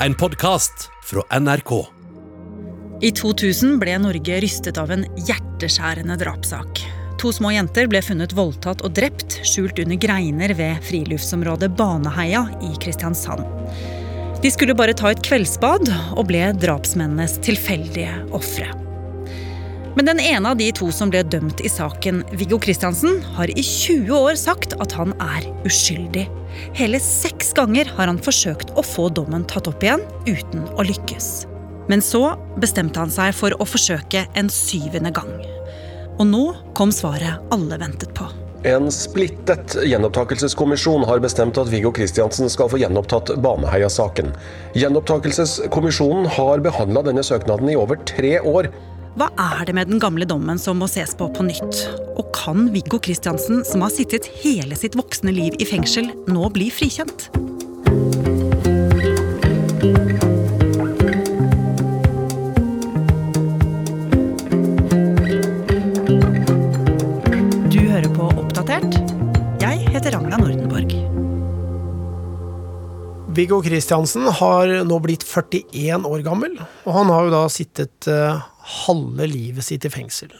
en podkast fra NRK. I 2000 ble Norge rystet av en hjerteskjærende drapssak. To små jenter ble funnet voldtatt og drept skjult under greiner ved friluftsområdet Baneheia i Kristiansand. De skulle bare ta et kveldsbad og ble drapsmennenes tilfeldige ofre. Men den ene av de to som ble dømt i saken, Viggo Kristiansen, har i 20 år sagt at han er uskyldig. Hele seks ganger har han forsøkt å få dommen tatt opp igjen, uten å lykkes. Men så bestemte han seg for å forsøke en syvende gang. Og nå kom svaret alle ventet på. En splittet gjenopptakelseskommisjon har bestemt at Viggo Kristiansen skal få gjenopptatt Baneheia-saken. Gjenopptakelseskommisjonen har behandla denne søknaden i over tre år. Hva er det med den gamle dommen som må ses på på nytt? Og kan Viggo Kristiansen, som har sittet hele sitt voksne liv i fengsel, nå bli frikjent? Du hører på Oppdatert. Jeg heter Ragna Nordenborg. Viggo Kristiansen har nå blitt 41 år gammel, og han har jo da sittet eh, halve livet sitt i fengsel.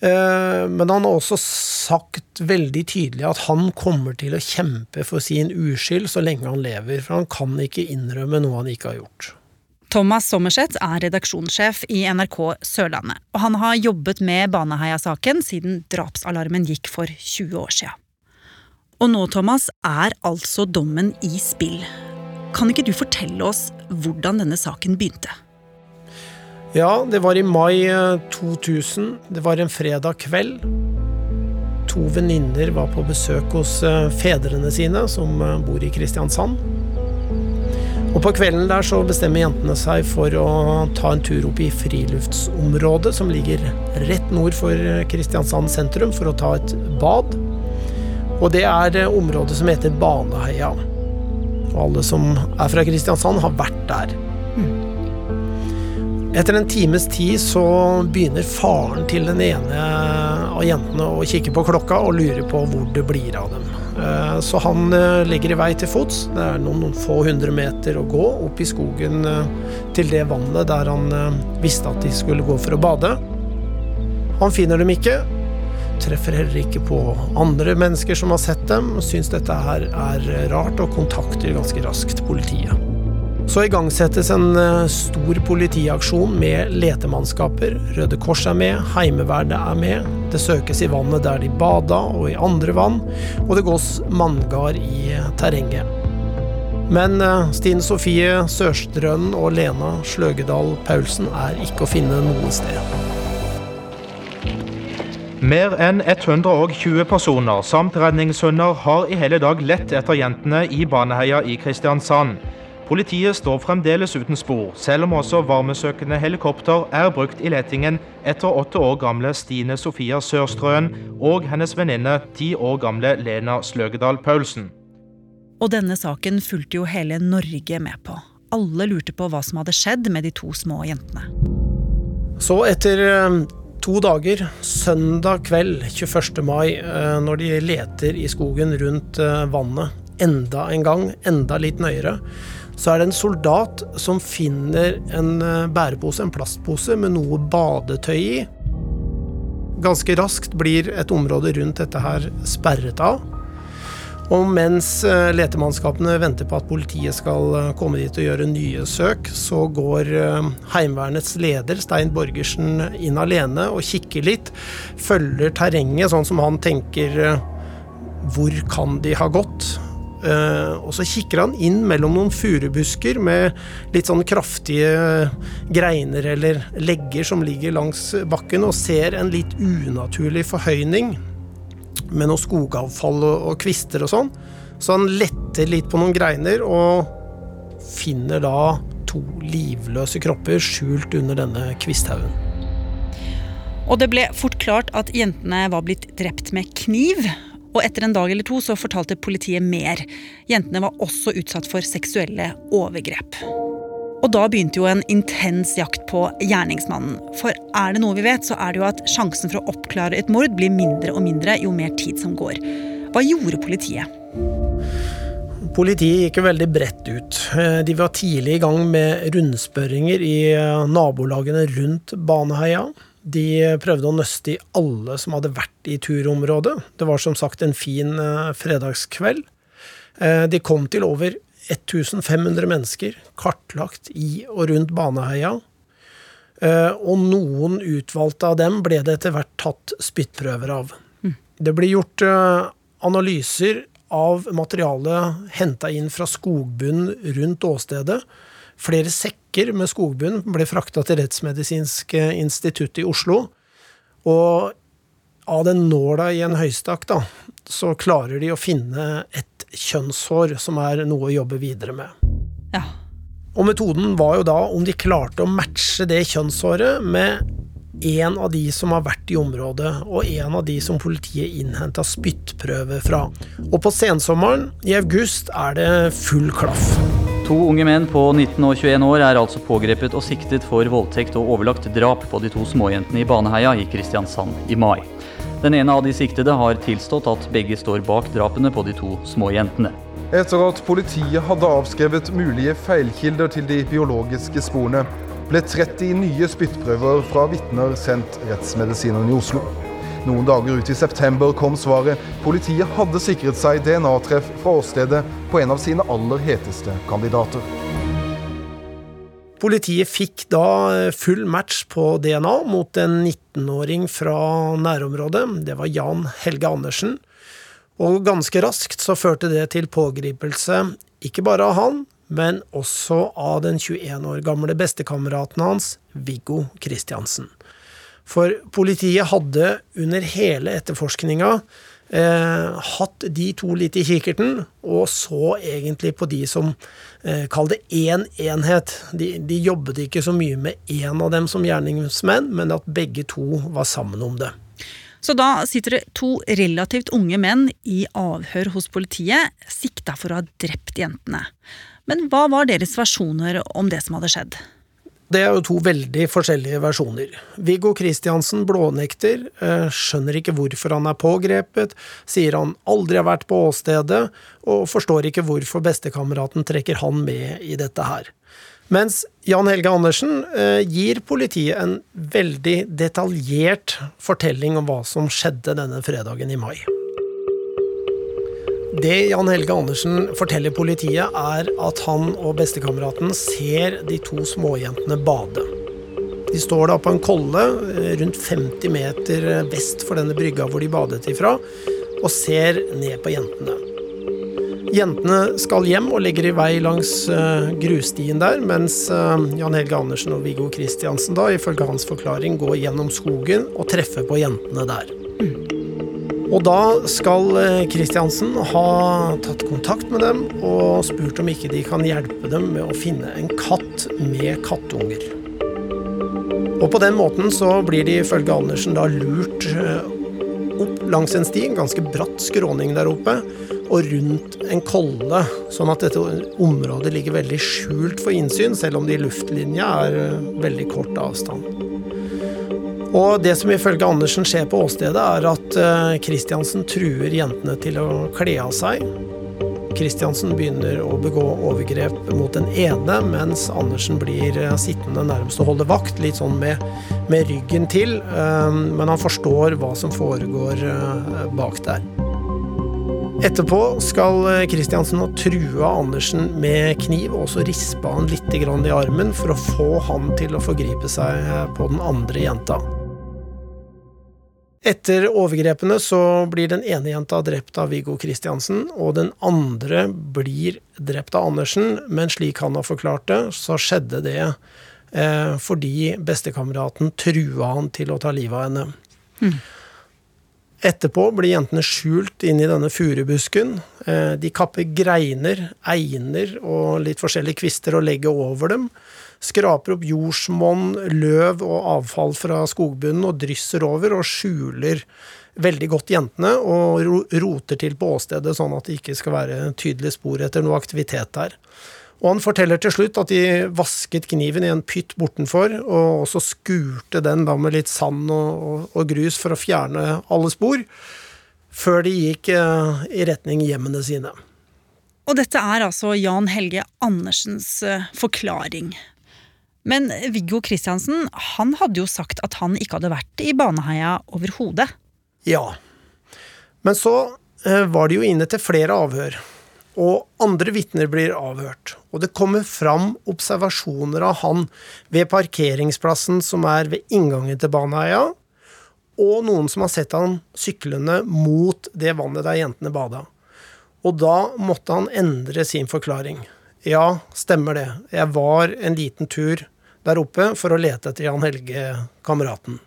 Eh, men han har også sagt veldig tydelig at han kommer til å kjempe for sin uskyld så lenge han lever, for han kan ikke innrømme noe han ikke har gjort. Thomas Sommerseth er redaksjonssjef i NRK Sørlandet, og han har jobbet med Baneheia-saken siden drapsalarmen gikk for 20 år siden. Og nå, Thomas, er altså dommen i spill. Kan ikke du fortelle oss hvordan denne saken begynte? Ja, det var i mai eh, 2000. Det var en fredag kveld. To venninner var på besøk hos eh, fedrene sine, som eh, bor i Kristiansand. Og på kvelden der så bestemmer jentene seg for å ta en tur opp i friluftsområdet som ligger rett nord for Kristiansand sentrum, for å ta et bad. Og det er eh, området som heter Baneheia. Og alle som er fra Kristiansand, har vært der. Etter en times tid så begynner faren til den ene av jentene å kikke på klokka og lure på hvor det blir av dem. Eh, Så han eh, legger i vei til fots. Det er noen, noen få hundre meter å gå opp i skogen eh, til det vannet der han visste at de skulle gå for å bade. Han finner dem ikke. Treffer heller ikke på andre mennesker som har sett dem. og Syns dette her er rart og kontakter ganske raskt politiet. Så igangsettes en eh, stor politiaksjon med letemannskaper. Røde Kors er med, Heimevernet er med. Det søkes i vannet der de bada, og i andre vann. Og det gås manngard i eh, terrenget. Men eh, Stine Sofie Sørstrønen og Lena Sløgedal Paulsen er ikke å finne noe sted. Mer enn 120 personer samt redningshunder har i hele dag lett etter jentene i Baneheia i Kristiansand. Politiet står fremdeles uten spor, selv om også varmesøkende helikopter er brukt i letingen etter åtte år gamle Stine Sofia Sørstrøen og hennes venninne ti år gamle Lena Sløgedal Paulsen. Og denne saken fulgte jo hele Norge med på. Alle lurte på hva som hadde skjedd med de to små jentene. Så etter eh, to dager, søndag kveld 21. mai, eh, når de leter i skogen rundt eh, vannet enda en gang, enda litt nøyere, så er det en soldat som finner en eh, bærepose, en plastpose med noe badetøy i. Ganske raskt blir et område rundt dette her sperret av. Og mens eh, letemannskapene venter på at politiet skal eh, komme dit og gjøre nye søk, så går Heimevernets leder, Stein Borgersen, inn alene og kikker litt. Følger terrenget sånn som han tenker Hvor kan de ha gått? Eh, og så kikker han inn mellom noen furubusker med litt sånn kraftige greiner eller legger som ligger langs bakken, og ser en litt unaturlig forhøyning med noe skogavfall og, og kvister og sånn. Så han letter litt på noen greiner og finner da to livløse kropper skjult under denne kvisthaugen. Og det ble fort klart at jentene var blitt drept med kniv. Og etter en dag eller to så fortalte politiet mer. Jentene var også utsatt for seksuelle overgrep. Og da begynte jo en intens jakt på gjerningsmannen. For er det noe vi vet, så er det jo at sjansen for å oppklare et mord blir mindre og mindre jo mer tid som går. Hva gjorde politiet? Politiet gikk jo veldig bredt ut. Eh, de var tidlig i gang med rundspørringer i eh, nabolagene rundt Baneheia. De prøvde å nøste i alle som hadde vært i turområdet. Det var som sagt en fin eh, fredagskveld. De kom til over 1500 mennesker kartlagt i og rundt Baneheia. Og noen utvalgte av dem ble det etter hvert tatt spyttprøver av. Mm. Det ble gjort analyser av materiale henta inn fra skogbunnen rundt åstedet. Flere sekker med skogbunn ble frakta til Rettsmedisinsk institutt i Oslo. Og av den nåla i en høystakk, da, så klarer de å finne et kjønnshår som er noe å jobbe videre med. Ja. Og metoden var jo da om de klarte å matche det kjønnshåret med en av de som har vært i området, og en av de som politiet innhenta spyttprøve fra. Og på sensommeren, i august, er det full klaff. To unge menn på 19 og 21 år er altså pågrepet og siktet for voldtekt og overlagt drap på de to småjentene i Baneheia i Kristiansand i mai. Den ene av de siktede har tilstått at begge står bak drapene på de to småjentene. Etter at politiet hadde avskrevet mulige feilkilder til de biologiske sporene, ble 30 nye spyttprøver fra vitner sendt rettsmedisinerne i Oslo. Noen dager ut i september kom svaret. Politiet hadde sikret seg DNA-treff fra åstedet på en av sine aller heteste kandidater. Politiet fikk da full match på DNA mot en 19-åring fra nærområdet. Det var Jan Helge Andersen. Og ganske raskt så førte det til pågripelse, ikke bare av han, men også av den 21 år gamle bestekameraten hans, Viggo Kristiansen. For politiet hadde under hele etterforskninga eh, hatt de to litt i kikkerten, og så egentlig på de som eh, Kall det én enhet. De, de jobbet ikke så mye med én av dem som gjerningsmenn, men at begge to var sammen om det. Så da sitter det to relativt unge menn i avhør hos politiet, sikta for å ha drept jentene. Men hva var deres versjoner om det som hadde skjedd? Det er jo to veldig forskjellige versjoner. Viggo Kristiansen blånekter, eh, skjønner ikke hvorfor han er pågrepet, sier han aldri har vært på åstedet, og forstår ikke hvorfor bestekameraten trekker han med i dette her. Mens Jan Helge Andersen eh, gir politiet en veldig detaljert fortelling om hva som skjedde denne fredagen i mai. Det Jan Helge Andersen forteller politiet, er at han og bestekameraten ser de to småjentene bade. De står da på en kolle eh, rundt 50 meter vest for denne brygga hvor de badet ifra, og ser ned på jentene. Jentene skal hjem og legger i vei langs uh, grusstien der, mens uh, Jan Helge Andersen og Viggo Kristiansen da, ifølge hans forklaring, går gjennom skogen og treffer på jentene der. Mm. Og da skal Kristiansen eh, ha tatt kontakt med dem og spurt om ikke de kan hjelpe dem med å finne en katt med kattunger. Og på den måten så blir de ifølge Andersen da lurt eh, opp langs en sti, en ganske bratt skråning der oppe, og rundt en kolle, sånn at dette området ligger veldig skjult for innsyn, selv om det i luftlinja er eh, veldig kort avstand. Og det som ifølge Andersen skjer på åstedet, er at Kristiansen eh, truer jentene til å kle av seg. Kristiansen begynner å begå overgrep mot den ene, mens Andersen blir eh, sittende nærmest og holde vakt, litt sånn med, med ryggen til. Eh, men han forstår hva som foregår bak der. Etterpå skal Kristiansen ha trua Andersen med kniv, og også rispa han litt i armen for å få han til å forgripe seg på den andre jenta. Etter overgrepene så blir den ene jenta drept av Viggo Kristiansen, og den andre blir drept av Andersen, men slik han har forklart det, så skjedde det eh, fordi bestekameraten trua han til å ta livet av henne. Mm. Etterpå blir jentene skjult inn i denne furubusken. Eh, de kapper greiner, einer og litt forskjellige kvister og legger over dem skraper opp jordsmonn, løv og avfall fra skogbunnen og drysser over og skjuler veldig godt jentene og roter til på åstedet, sånn at det ikke skal være tydelig spor etter noe aktivitet der. Og han forteller til slutt at de vasket kniven i en pytt bortenfor, og også skurte den da med litt sand og, og, og grus for å fjerne alle spor, før de gikk eh, i retning hjemmene sine. Og dette er altså Jan Helge Andersens eh, forklaring. Men Viggo Kristiansen han hadde jo sagt at han ikke hadde vært i Baneheia overhodet. Ja. Men så eh, var de jo inne til flere avhør. Og andre vitner blir avhørt. Og det kommer fram observasjoner av han ved parkeringsplassen som er ved inngangen til Baneheia, og noen som har sett han syklende mot det vannet der jentene bada. Og da måtte han endre sin forklaring. Ja, stemmer det. Jeg var en liten tur der oppe for å lete etter Jan Helge, kameraten.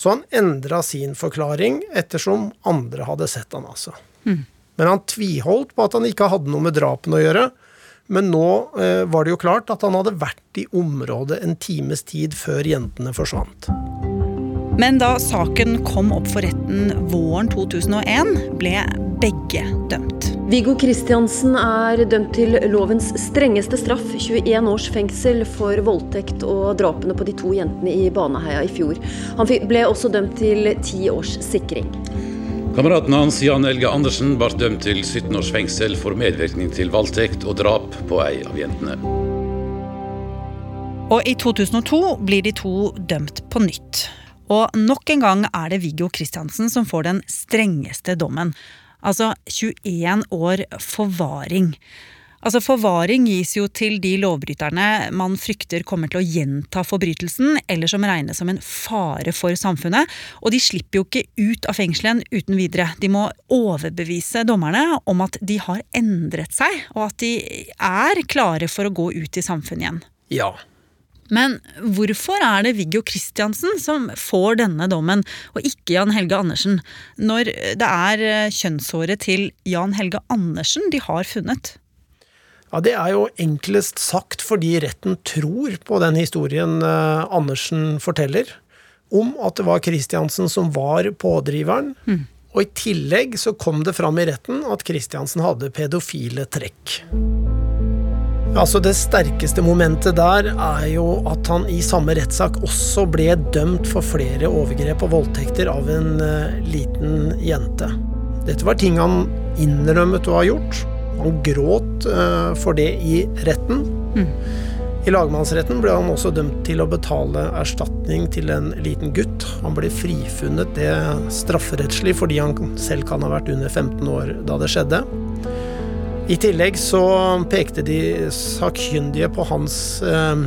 Så han endra sin forklaring ettersom andre hadde sett han, altså. Mm. Men han tviholdt på at han ikke hadde noe med drapene å gjøre. Men nå eh, var det jo klart at han hadde vært i området en times tid før jentene forsvant. Men da saken kom opp for retten våren 2001, ble begge dømt. Viggo Kristiansen er dømt til lovens strengeste straff, 21 års fengsel for voldtekt og drapene på de to jentene i Baneheia i fjor. Han ble også dømt til ti års sikring. Kameraten hans Jan Elge Andersen ble dømt til 17 års fengsel for medvirkning til voldtekt og drap på ei av jentene. Og i 2002 blir de to dømt på nytt. Og nok en gang er det Viggo Kristiansen som får den strengeste dommen. Altså 21 år forvaring. Altså Forvaring gis jo til de lovbryterne man frykter kommer til å gjenta forbrytelsen, eller som regnes som en fare for samfunnet. Og de slipper jo ikke ut av fengselen uten videre. De må overbevise dommerne om at de har endret seg, og at de er klare for å gå ut i samfunnet igjen. Ja, men hvorfor er det Viggo Kristiansen som får denne dommen, og ikke Jan Helge Andersen, når det er eh, kjønnshåret til Jan Helge Andersen de har funnet? Ja, Det er jo enklest sagt fordi retten tror på den historien eh, Andersen forteller, om at det var Kristiansen som var pådriveren. Mm. Og i tillegg så kom det fram i retten at Kristiansen hadde pedofile trekk. Altså Det sterkeste momentet der er jo at han i samme rettssak også ble dømt for flere overgrep og voldtekter av en uh, liten jente. Dette var ting han innrømmet å ha gjort. Han gråt uh, for det i retten. Mm. I lagmannsretten ble han også dømt til å betale erstatning til en liten gutt. Han ble frifunnet det strafferettslig fordi han selv kan ha vært under 15 år da det skjedde. I tillegg så pekte de sakkyndige på hans eh,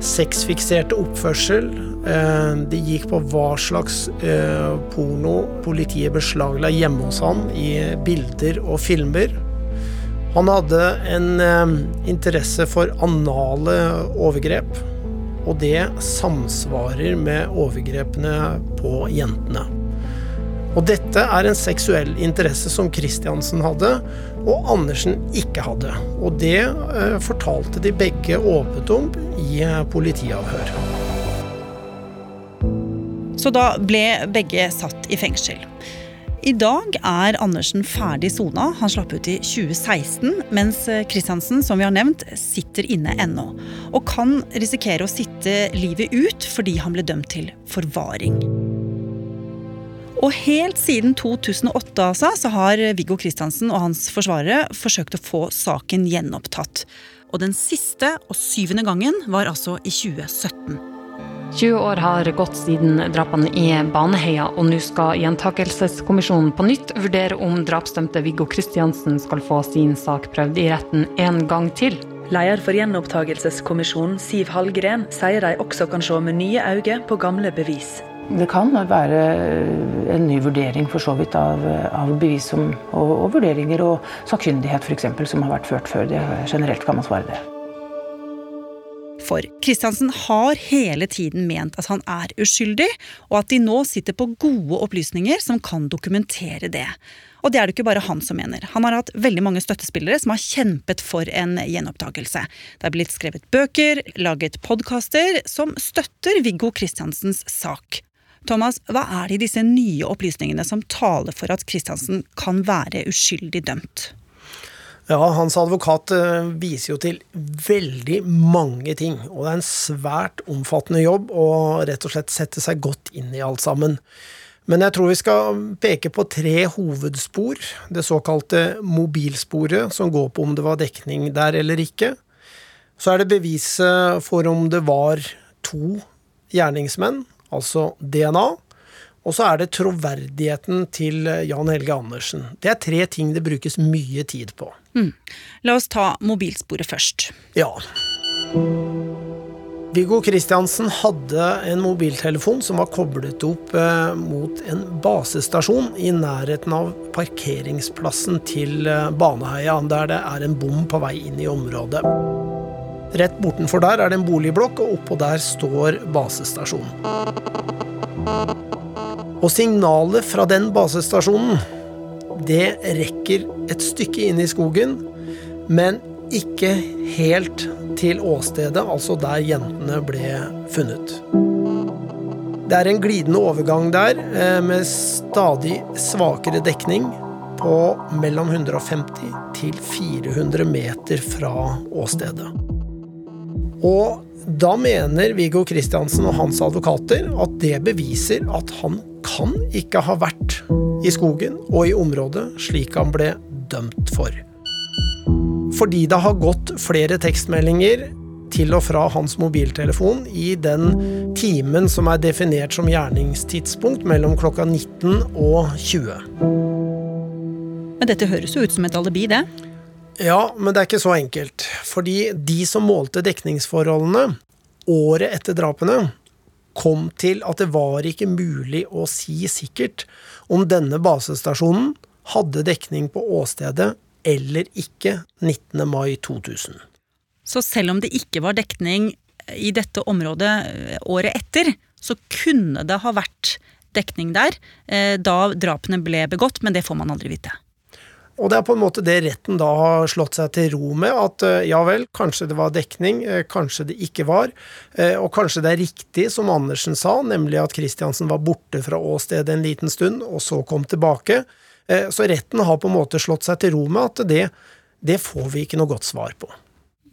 sexfikserte oppførsel. Eh, de gikk på hva slags eh, porno politiet beslagla hjemme hos han i bilder og filmer. Han hadde en eh, interesse for anale overgrep, og det samsvarer med overgrepene på jentene. Og dette er en seksuell interesse som Kristiansen hadde, og Andersen ikke hadde. Og det eh, fortalte de begge åpent om i eh, politiavhør. Så da ble begge satt i fengsel. I dag er Andersen ferdig sona. Han slapp ut i 2016, mens Kristiansen som vi har nevnt, sitter inne ennå. Og kan risikere å sitte livet ut fordi han ble dømt til forvaring. Og helt siden 2008 altså, så har Viggo Kristiansen og hans forsvarere forsøkt å få saken gjenopptatt. Og den siste og syvende gangen var altså i 2017. 20 år har gått siden drapene i Baneheia, og nå skal Gjentakelseskommisjonen på nytt vurdere om drapsdømte Viggo Kristiansen skal få sin sak prøvd i retten en gang til. Leder for Gjenopptakelseskommisjonen, Siv Hallgren, sier de også kan se med nye øyne på gamle bevis. Det kan være en ny vurdering for så vidt av, av bevis som, og, og, vurderinger og sakkyndighet f.eks. som har vært ført før. Det, generelt kan man svare det. For Kristiansen har hele tiden ment at han er uskyldig, og at de nå sitter på gode opplysninger som kan dokumentere det. Og det er det ikke bare han som mener. Han har hatt veldig mange støttespillere som har kjempet for en gjenopptakelse. Det er blitt skrevet bøker, laget podkaster som støtter Viggo Kristiansens sak. Thomas, hva er det i disse nye opplysningene som taler for at Kristiansen kan være uskyldig dømt? Ja, Hans advokat eh, viser jo til veldig mange ting, og det er en svært omfattende jobb å rett og slett sette seg godt inn i alt sammen. Men jeg tror vi skal peke på tre hovedspor. Det såkalte mobilsporet, som går på om det var dekning der eller ikke. Så er det beviset for om det var to gjerningsmenn, altså DNA. Og så er det troverdigheten til Jan Helge Andersen. Det er tre ting det brukes mye tid på. Mm. La oss ta mobilsporet først. Ja. Viggo Kristiansen hadde en mobiltelefon som var koblet opp eh, mot en basestasjon i nærheten av parkeringsplassen til eh, Baneheia, der det er en bom på vei inn i området. Rett bortenfor der er det en boligblokk, og oppå der står basestasjonen. Og signalet fra den basestasjonen, det rekker et stykke inn i skogen, men ikke helt til åstedet, altså der jentene ble funnet. Det er en glidende overgang der, eh, med stadig svakere dekning på mellom 150 til 400 meter fra åstedet. Og da mener Viggo Kristiansen og hans advokater at det beviser at han kan ikke ha vært i skogen og i området slik han ble dømt for. Fordi det har gått flere tekstmeldinger til og fra hans mobiltelefon i den timen som er definert som gjerningstidspunkt mellom klokka 19 og 20. Men dette høres jo ut som et alibi, det? Ja, men det er ikke så enkelt. Fordi de som målte dekningsforholdene året etter drapene, kom til at det var ikke mulig å si sikkert om denne basestasjonen hadde dekning på åstedet eller ikke 19. mai 2000. Så selv om det ikke var dekning i dette området eh, året etter, så kunne det ha vært dekning der eh, da drapene ble begått, men det får man aldri vite. Og det er på en måte det retten da har slått seg til ro med, at eh, ja vel, kanskje det var dekning, kanskje det ikke var, og kanskje det er riktig som Andersen sa, nemlig at Kristiansen var borte fra åstedet en liten stund, og så kom tilbake. Så retten har på en måte slått seg til ro med at det, det får vi ikke noe godt svar på.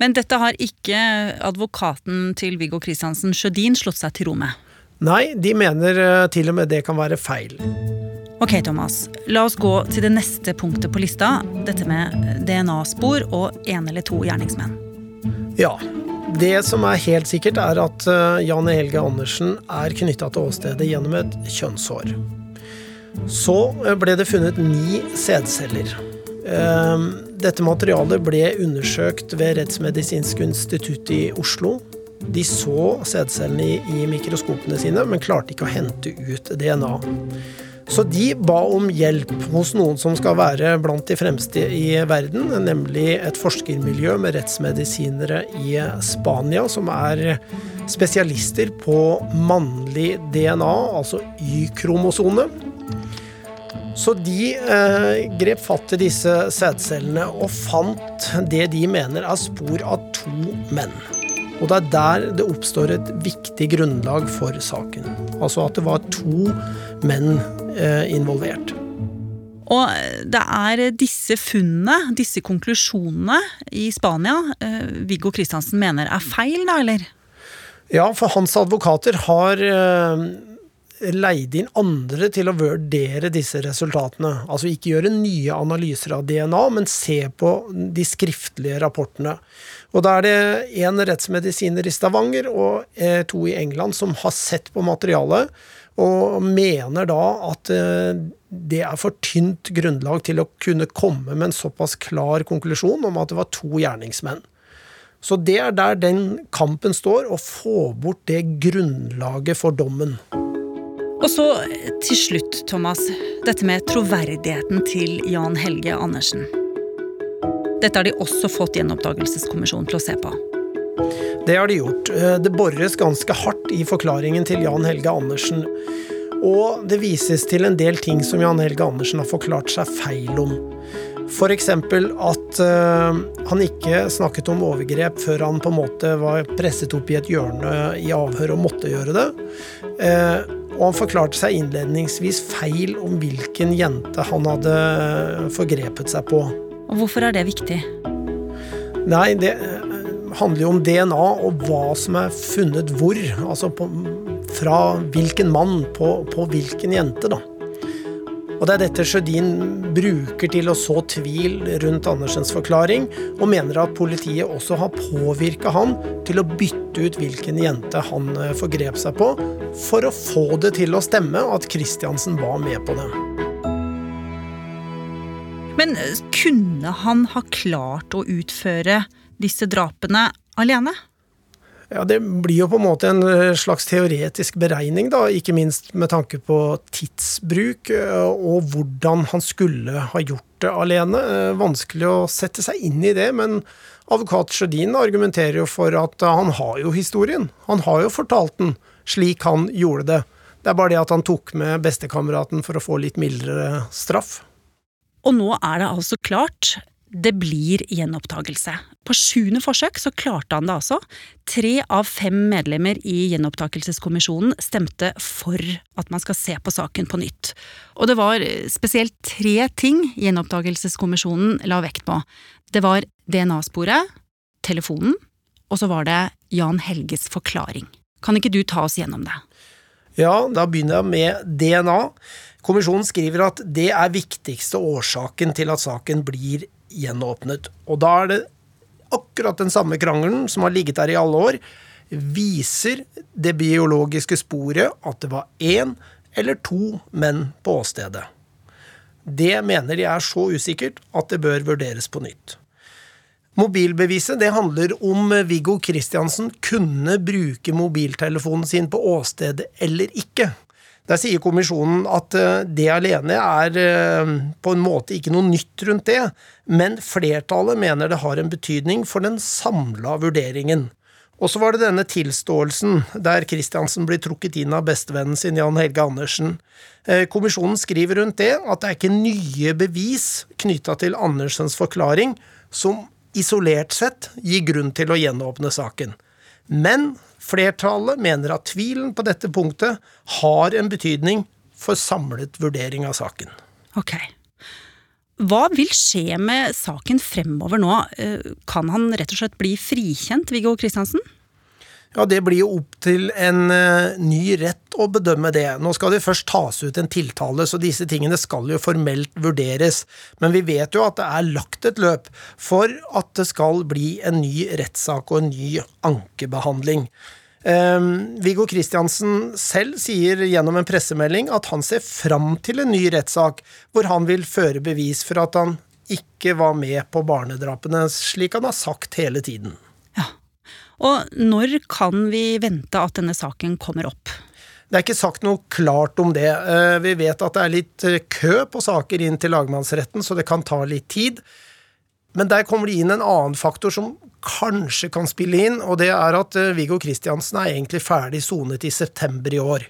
Men dette har ikke advokaten til Viggo Kristiansen Sjødin slått seg til ro med? Nei, de mener eh, til og med det kan være feil. Ok, Thomas. La oss gå til det neste punktet på lista. Dette med DNA-spor og en eller to gjerningsmenn. Ja. Det som er helt sikkert, er at eh, Jan Helge Andersen er knytta til åstedet gjennom et kjønnshår. Så eh, ble det funnet ni sædceller. Ehm, dette materialet ble undersøkt ved Rettsmedisinsk institutt i Oslo. De så sædcellene i mikroskopene sine, men klarte ikke å hente ut DNA. Så de ba om hjelp hos noen som skal være blant de fremste i verden, nemlig et forskermiljø med rettsmedisinere i Spania, som er spesialister på mannlig DNA, altså Y-kromosone. Så de eh, grep fatt i disse sædcellene og fant det de mener er spor av to menn. Og det er der det oppstår et viktig grunnlag for saken. Altså at det var to menn involvert. Og det er disse funnene, disse konklusjonene i Spania, eh, Viggo Kristiansen mener er feil, da, eller? Ja, for hans advokater har leid inn andre til å vurdere disse resultatene. Altså ikke gjøre nye analyser av DNA, men se på de skriftlige rapportene. Og da er det én rettsmedisiner i Stavanger og eh, to i England som har sett på materialet, og mener da at eh, det er for tynt grunnlag til å kunne komme med en såpass klar konklusjon om at det var to gjerningsmenn. Så det er der den kampen står, å få bort det grunnlaget for dommen. Og så til slutt, Thomas, dette med troverdigheten til Jan Helge Andersen. Dette har de også fått Gjenoppdagelseskommisjonen til å se på. Det har de gjort. Eh, det bores ganske hardt i forklaringen til Jan Helge Andersen. Og det vises til en del ting som Jan Helge Andersen har forklart seg feil om. F.eks. at uh, han ikke snakket om overgrep før han på en måte var presset opp i et hjørne i avhør og måtte gjøre det. Uh, og han forklarte seg innledningsvis feil om hvilken jente han hadde forgrepet seg på. Og Hvorfor er det viktig? Nei, det eh, handler jo om DNA og hva som er funnet hvor. Altså på fra hvilken mann på, på hvilken jente, da. Og Det er dette Sjødin bruker til å så tvil rundt Andersens forklaring, og mener at politiet også har påvirka han til å bytte ut hvilken jente han eh, forgrep seg på, for å få det til å stemme at Kristiansen var med på det. Men eh, kunne han ha klart å utføre disse drapene alene? Ja, Det blir jo på en måte en eh, slags teoretisk beregning, da, ikke minst med tanke på tidsbruk eh, og hvordan han skulle ha gjort det alene. Eh, vanskelig å sette seg inn i det, men advokat Sjødin argumenterer jo for at han har jo historien. Han har jo fortalt den slik han gjorde det. Det er bare det at han tok med bestekameraten for å få litt mildere straff. Og nå er det altså klart det blir gjenopptakelse. På sjuende forsøk så klarte han det altså. Tre av fem medlemmer i gjenopptakelseskommisjonen stemte for at man skal se på saken på nytt. Og det var spesielt tre ting gjenopptakelseskommisjonen la vekt på. Det var DNA-sporet, telefonen, og så var det Jan Helges forklaring. Kan ikke du ta oss gjennom det? Ja, da begynner jeg med DNA. Kommisjonen skriver at det er viktigste årsaken til at saken blir gjenåpnet. Og da er det akkurat den samme krangelen som har ligget der i alle år. Viser det biologiske sporet at det var én eller to menn på åstedet? Det mener de er så usikkert at det bør vurderes på nytt. Mobilbeviset det handler om Viggo Kristiansen kunne bruke mobiltelefonen sin på åstedet eller ikke. Der sier kommisjonen at eh, det alene er eh, på en måte ikke noe nytt rundt det, men flertallet mener det har en betydning for den samla vurderingen. Og så var det denne tilståelsen, der Kristiansen blir trukket inn av bestevennen sin Jan Helge Andersen. Eh, kommisjonen skriver rundt det at det er ikke nye bevis knytta til Andersens forklaring som isolert sett gir grunn til å gjenåpne saken. Men Flertallet mener at tvilen på dette punktet har en betydning for samlet vurdering av saken. Ok. Hva vil skje med saken fremover nå? Eh, kan han rett og slett bli frikjent, Viggo Kristiansen? Ja, Det blir jo opp til en uh, ny rett å bedømme det. Nå skal det først tas ut en tiltale, så disse tingene skal jo formelt vurderes. Men vi vet jo at det er lagt et løp for at det skal bli en ny rettssak og en ny ankebehandling. Um, Viggo Kristiansen selv sier gjennom en pressemelding at han ser fram til en ny rettssak, hvor han vil føre bevis for at han ikke var med på barnedrapene, slik han har sagt hele tiden. Og når kan vi vente at denne saken kommer opp? Det er ikke sagt noe klart om det. Eh, vi vet at det er litt eh, kø på saker inn til lagmannsretten, så det kan ta litt tid. Men der kommer det inn en annen faktor som kanskje kan spille inn, og det er at eh, Viggo Kristiansen er egentlig ferdig sonet i september i år.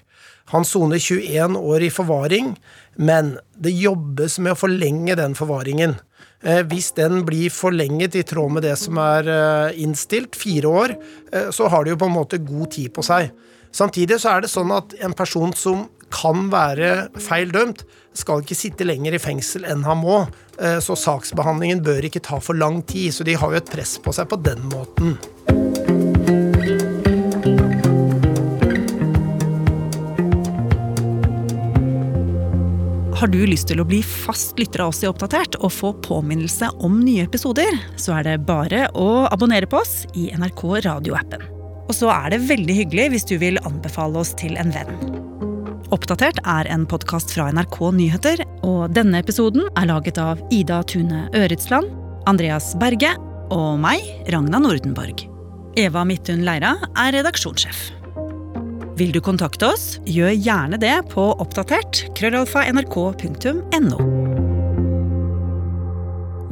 Han soner 21 år i forvaring, men det jobbes med å forlenge den forvaringen. Eh, hvis den blir forlenget i tråd med det som er eh, innstilt, fire år, eh, så har de jo på en måte god tid på seg. Samtidig så er det sånn at en person som kan være feil dømt, skal ikke sitte lenger i fengsel enn han må. Så saksbehandlingen bør ikke ta for lang tid. Så de har jo et press på seg på den måten. Har du lyst til å bli fast lytter av oss i Oppdatert og få påminnelse om nye episoder, så er det bare å abonnere på oss i NRK radioappen. Og så er det veldig hyggelig hvis du vil anbefale oss til en venn. Oppdatert er en podkast fra NRK Nyheter, og denne episoden er laget av Ida Tune Øretsland, Andreas Berge og meg, Ragna Nordenborg. Eva Midthun Leira er redaksjonssjef. Vil du kontakte oss, gjør gjerne det på oppdatert krøllalfa nrk.no.